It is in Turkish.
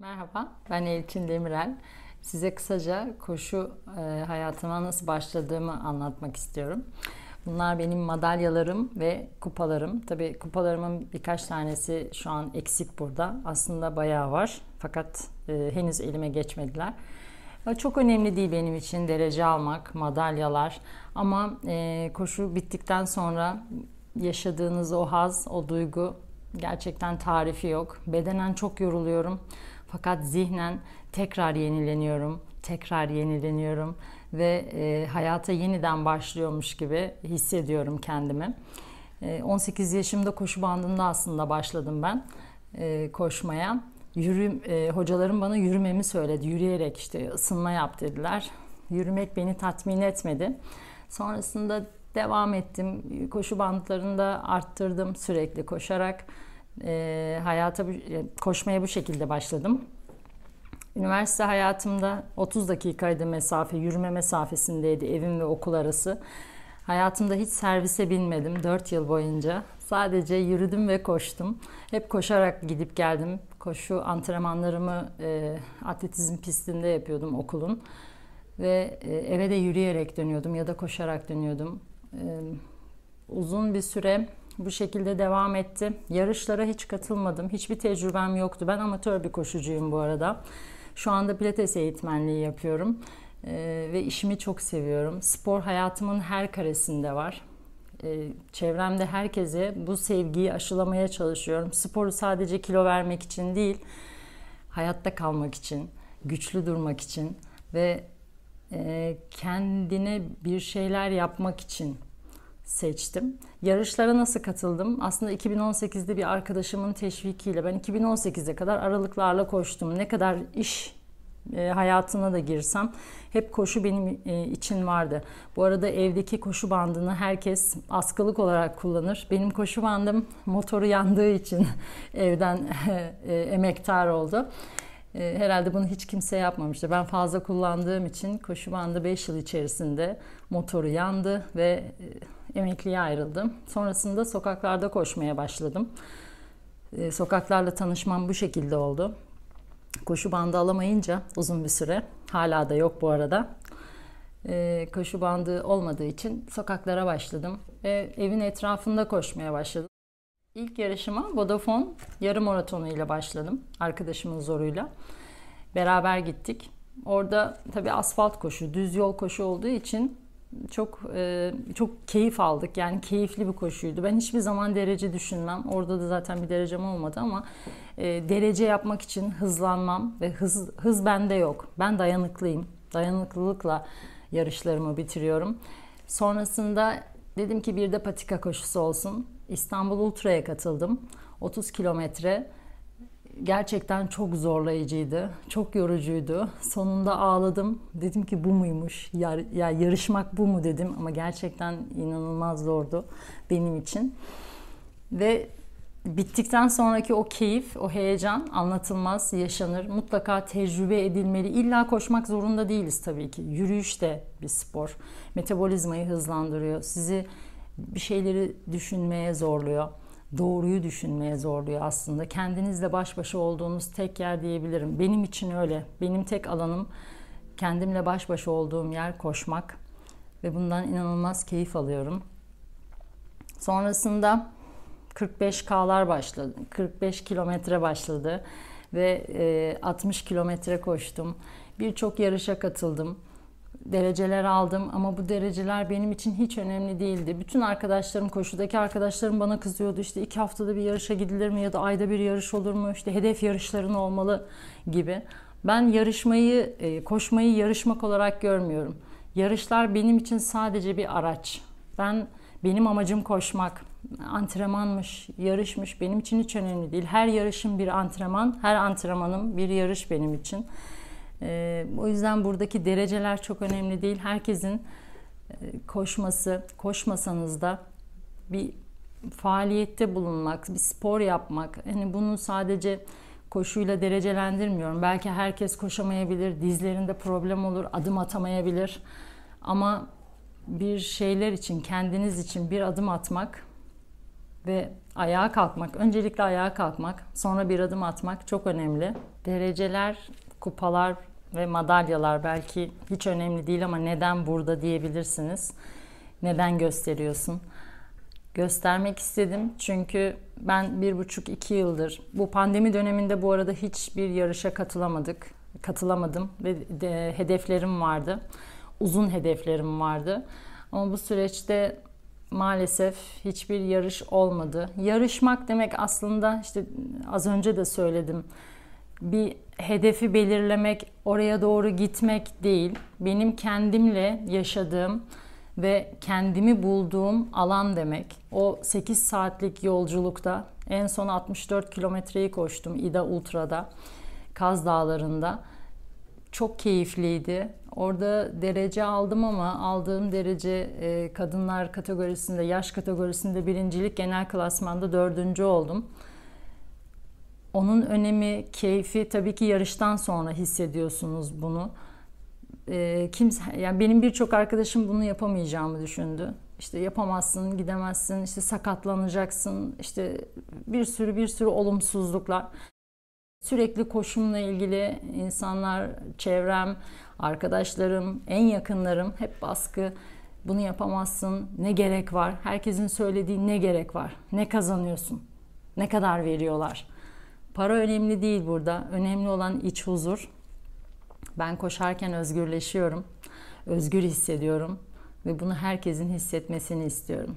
Merhaba, ben Elçin Demirel. Size kısaca koşu e, hayatıma nasıl başladığımı anlatmak istiyorum. Bunlar benim madalyalarım ve kupalarım. Tabii kupalarımın birkaç tanesi şu an eksik burada. Aslında bayağı var fakat e, henüz elime geçmediler. Çok önemli değil benim için derece almak, madalyalar. Ama e, koşu bittikten sonra yaşadığınız o haz, o duygu gerçekten tarifi yok. Bedenen çok yoruluyorum. Fakat zihnen tekrar yenileniyorum, tekrar yenileniyorum ve e, hayata yeniden başlıyormuş gibi hissediyorum kendimi. E, 18 yaşımda koşu bandında aslında başladım ben e, koşmaya. Yürü, e, hocalarım bana yürümemi söyledi. Yürüyerek işte ısınma yap dediler. Yürümek beni tatmin etmedi. Sonrasında devam ettim. Koşu bandlarında arttırdım sürekli koşarak e, hayata koşmaya bu şekilde başladım. Üniversite hayatımda 30 dakikaydı mesafe, yürüme mesafesindeydi evim ve okul arası. Hayatımda hiç servise binmedim 4 yıl boyunca. Sadece yürüdüm ve koştum. Hep koşarak gidip geldim. Koşu antrenmanlarımı e, atletizm pistinde yapıyordum okulun. Ve e, eve de yürüyerek dönüyordum ya da koşarak dönüyordum. E, uzun bir süre bu şekilde devam etti. Yarışlara hiç katılmadım. Hiçbir tecrübem yoktu. Ben amatör bir koşucuyum bu arada. Şu anda pilates eğitmenliği yapıyorum. Ee, ve işimi çok seviyorum. Spor hayatımın her karesinde var. Ee, çevremde herkese bu sevgiyi aşılamaya çalışıyorum. Sporu sadece kilo vermek için değil, hayatta kalmak için, güçlü durmak için ve e, kendine bir şeyler yapmak için seçtim. Yarışlara nasıl katıldım? Aslında 2018'de bir arkadaşımın teşvikiyle ben 2018'e kadar aralıklarla koştum. Ne kadar iş e, hayatına da girsem hep koşu benim e, için vardı. Bu arada evdeki koşu bandını herkes askılık olarak kullanır. Benim koşu bandım motoru yandığı için evden e, emektar oldu. Herhalde bunu hiç kimse yapmamıştı. Ben fazla kullandığım için koşu bandı 5 yıl içerisinde motoru yandı ve emekliye ayrıldım. Sonrasında sokaklarda koşmaya başladım. Ee, sokaklarla tanışmam bu şekilde oldu. Koşu bandı alamayınca uzun bir süre, hala da yok bu arada. Ee, koşu bandı olmadığı için sokaklara başladım ve evin etrafında koşmaya başladım. İlk yarışıma Vodafone yarım maratonu ile başladım arkadaşımın zoruyla. Beraber gittik. Orada tabii asfalt koşu, düz yol koşu olduğu için çok e, çok keyif aldık. Yani keyifli bir koşuydu. Ben hiçbir zaman derece düşünmem. Orada da zaten bir derecem olmadı ama e, derece yapmak için hızlanmam ve hız hız bende yok. Ben dayanıklıyım. Dayanıklılıkla yarışlarımı bitiriyorum. Sonrasında dedim ki bir de patika koşusu olsun. İstanbul Ultra'ya katıldım. 30 kilometre gerçekten çok zorlayıcıydı. Çok yorucuydu. Sonunda ağladım. Dedim ki bu muymuş? Ya, ya yarışmak bu mu dedim ama gerçekten inanılmaz zordu benim için. Ve bittikten sonraki o keyif, o heyecan anlatılmaz, yaşanır. Mutlaka tecrübe edilmeli. İlla koşmak zorunda değiliz tabii ki. Yürüyüş de bir spor. Metabolizmayı hızlandırıyor. Sizi bir şeyleri düşünmeye zorluyor doğruyu düşünmeye zorluyor aslında. Kendinizle baş başa olduğunuz tek yer diyebilirim. Benim için öyle. Benim tek alanım kendimle baş başa olduğum yer koşmak ve bundan inanılmaz keyif alıyorum. Sonrasında 45K'lar başladı. 45 kilometre başladı ve 60 kilometre koştum. Birçok yarışa katıldım dereceler aldım ama bu dereceler benim için hiç önemli değildi. Bütün arkadaşlarım, koşudaki arkadaşlarım bana kızıyordu. İşte iki haftada bir yarışa gidilir mi ya da ayda bir yarış olur mu? İşte hedef yarışların olmalı gibi. Ben yarışmayı, e, koşmayı yarışmak olarak görmüyorum. Yarışlar benim için sadece bir araç. Ben benim amacım koşmak. Antrenmanmış, yarışmış benim için hiç önemli değil. Her yarışım bir antrenman, her antrenmanım bir yarış benim için. E, o yüzden buradaki dereceler çok önemli değil. Herkesin e, koşması, koşmasanız da bir faaliyette bulunmak, bir spor yapmak. Hani bunu sadece koşuyla derecelendirmiyorum. Belki herkes koşamayabilir, dizlerinde problem olur, adım atamayabilir. Ama bir şeyler için, kendiniz için bir adım atmak ve ayağa kalkmak, öncelikle ayağa kalkmak, sonra bir adım atmak çok önemli. Dereceler, kupalar ve madalyalar belki hiç önemli değil ama neden burada diyebilirsiniz. Neden gösteriyorsun? Göstermek istedim çünkü ben bir buçuk iki yıldır bu pandemi döneminde bu arada hiçbir yarışa katılamadık. Katılamadım ve de, hedeflerim vardı. Uzun hedeflerim vardı. Ama bu süreçte maalesef hiçbir yarış olmadı. Yarışmak demek aslında işte az önce de söyledim. Bir hedefi belirlemek, oraya doğru gitmek değil. Benim kendimle yaşadığım ve kendimi bulduğum alan demek. O 8 saatlik yolculukta en son 64 kilometreyi koştum İda Ultra'da, Kaz Dağları'nda. Çok keyifliydi. Orada derece aldım ama aldığım derece e, kadınlar kategorisinde, yaş kategorisinde birincilik, genel klasmanda dördüncü oldum. Onun önemi, keyfi tabii ki yarıştan sonra hissediyorsunuz bunu. E, kimse, yani benim birçok arkadaşım bunu yapamayacağımı düşündü. İşte yapamazsın, gidemezsin, işte sakatlanacaksın, işte bir sürü bir sürü olumsuzluklar. Sürekli koşumla ilgili insanlar, çevrem, arkadaşlarım, en yakınlarım hep baskı. Bunu yapamazsın, ne gerek var? Herkesin söylediği ne gerek var? Ne kazanıyorsun? Ne kadar veriyorlar? Para önemli değil burada. Önemli olan iç huzur. Ben koşarken özgürleşiyorum. Özgür hissediyorum ve bunu herkesin hissetmesini istiyorum.